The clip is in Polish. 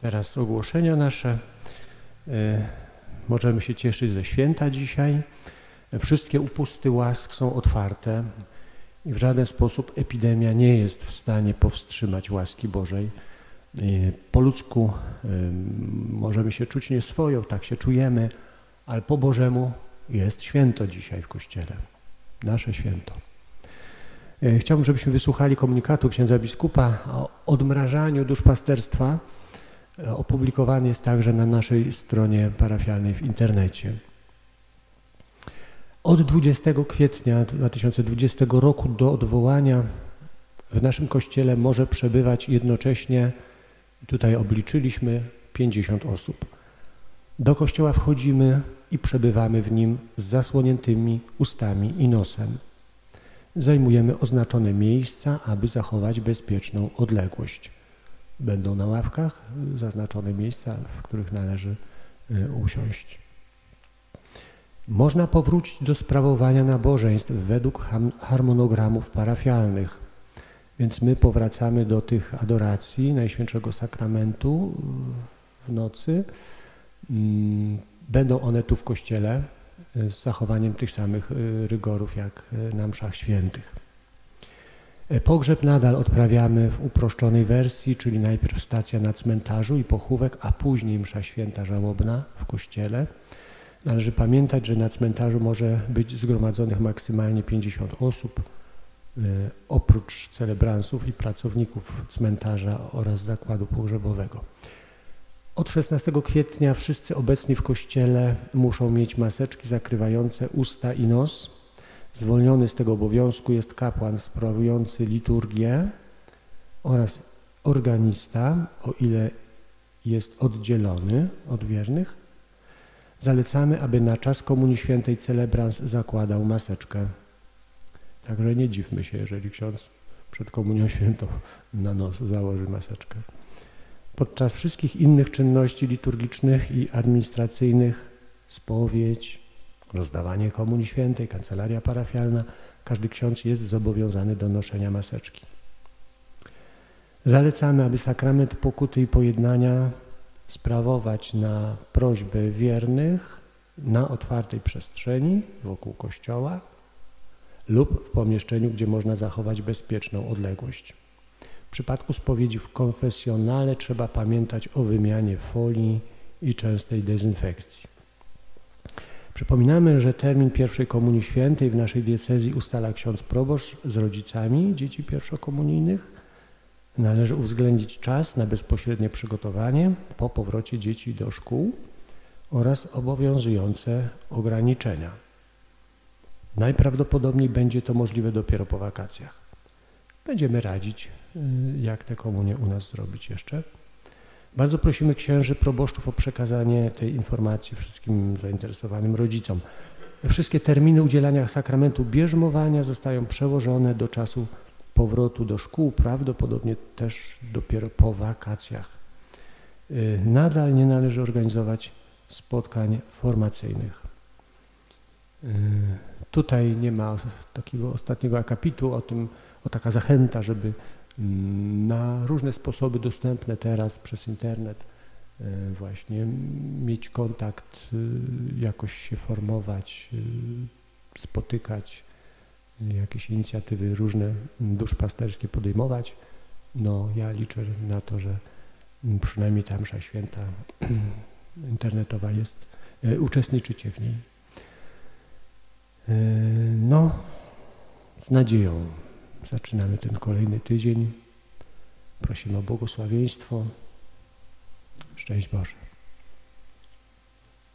Teraz ogłoszenia nasze. E, możemy się cieszyć ze święta dzisiaj. Wszystkie upusty łask są otwarte i w żaden sposób epidemia nie jest w stanie powstrzymać łaski Bożej. E, po ludzku e, możemy się czuć nieswojo, tak się czujemy, ale po Bożemu jest święto dzisiaj w Kościele. Nasze święto. Chciałbym, żebyśmy wysłuchali komunikatu księdza biskupa o odmrażaniu duszpasterstwa opublikowany jest także na naszej stronie parafialnej w internecie. Od 20 kwietnia 2020 roku do odwołania w naszym kościele może przebywać jednocześnie, tutaj obliczyliśmy, 50 osób. Do kościoła wchodzimy i przebywamy w nim z zasłoniętymi ustami i nosem. Zajmujemy oznaczone miejsca, aby zachować bezpieczną odległość będą na ławkach zaznaczone miejsca, w których należy y, usiąść. Można powrócić do sprawowania nabożeństw według harmonogramów parafialnych. Więc my powracamy do tych adoracji Najświętszego Sakramentu w nocy. Mm, będą one tu w kościele y, z zachowaniem tych samych y, rygorów jak na mszach świętych. E, pogrzeb nadal odprawiamy w uproszczonej wersji, czyli najpierw stacja na cmentarzu i pochówek, a później msza święta żałobna w kościele. Należy pamiętać, że na cmentarzu może być zgromadzonych maksymalnie 50 osób, e, oprócz celebransów i pracowników cmentarza oraz zakładu pogrzebowego. Od 16 kwietnia wszyscy obecni w kościele muszą mieć maseczki zakrywające usta i nos, Zwolniony z tego obowiązku jest kapłan sprawujący liturgię oraz organista, o ile jest oddzielony od wiernych. Zalecamy, aby na czas Komunii Świętej celebrans zakładał maseczkę. Także nie dziwmy się, jeżeli ksiądz przed Komunią Świętą na nos założy maseczkę. Podczas wszystkich innych czynności liturgicznych i administracyjnych, spowiedź, rozdawanie Komunii Świętej, kancelaria parafialna, każdy ksiądz jest zobowiązany do noszenia maseczki. Zalecamy, aby sakrament pokuty i pojednania sprawować na prośbę wiernych na otwartej przestrzeni wokół kościoła lub w pomieszczeniu, gdzie można zachować bezpieczną odległość. W przypadku spowiedzi w konfesjonale trzeba pamiętać o wymianie folii i częstej dezynfekcji. Przypominamy, że termin pierwszej komunii świętej w naszej diecezji ustala ksiądz proboszcz z rodzicami dzieci pierwszokomunijnych. Należy uwzględnić czas na bezpośrednie przygotowanie po powrocie dzieci do szkół oraz obowiązujące ograniczenia. Najprawdopodobniej będzie to możliwe dopiero po wakacjach. Będziemy radzić, y, jak tę komunię u nas zrobić jeszcze. Bardzo prosimy księży proboszczów o przekazanie tej informacji wszystkim zainteresowanym rodzicom. Wszystkie terminy udzielania sakramentu bierzmowania zostają przełożone do czasu powrotu do szkół, prawdopodobnie też dopiero po wakacjach. Y, nadal nie należy organizować spotkań formacyjnych. Y, tutaj nie ma takiego ostatniego akapitu o tym, o taka zachęta, żeby na różne sposoby dostępne teraz przez internet e, właśnie mieć kontakt, e, jakoś się formować, e, spotykać, jakieś inicjatywy różne duszpasterskie podejmować. No ja liczę na to, że przynajmniej ta msza święta internetowa jest, uczestniczycie w niej. No, z nadzieją Zaczynamy ten kolejny tydzień. Prosimy o błogosławieństwo. Szczęść Boże.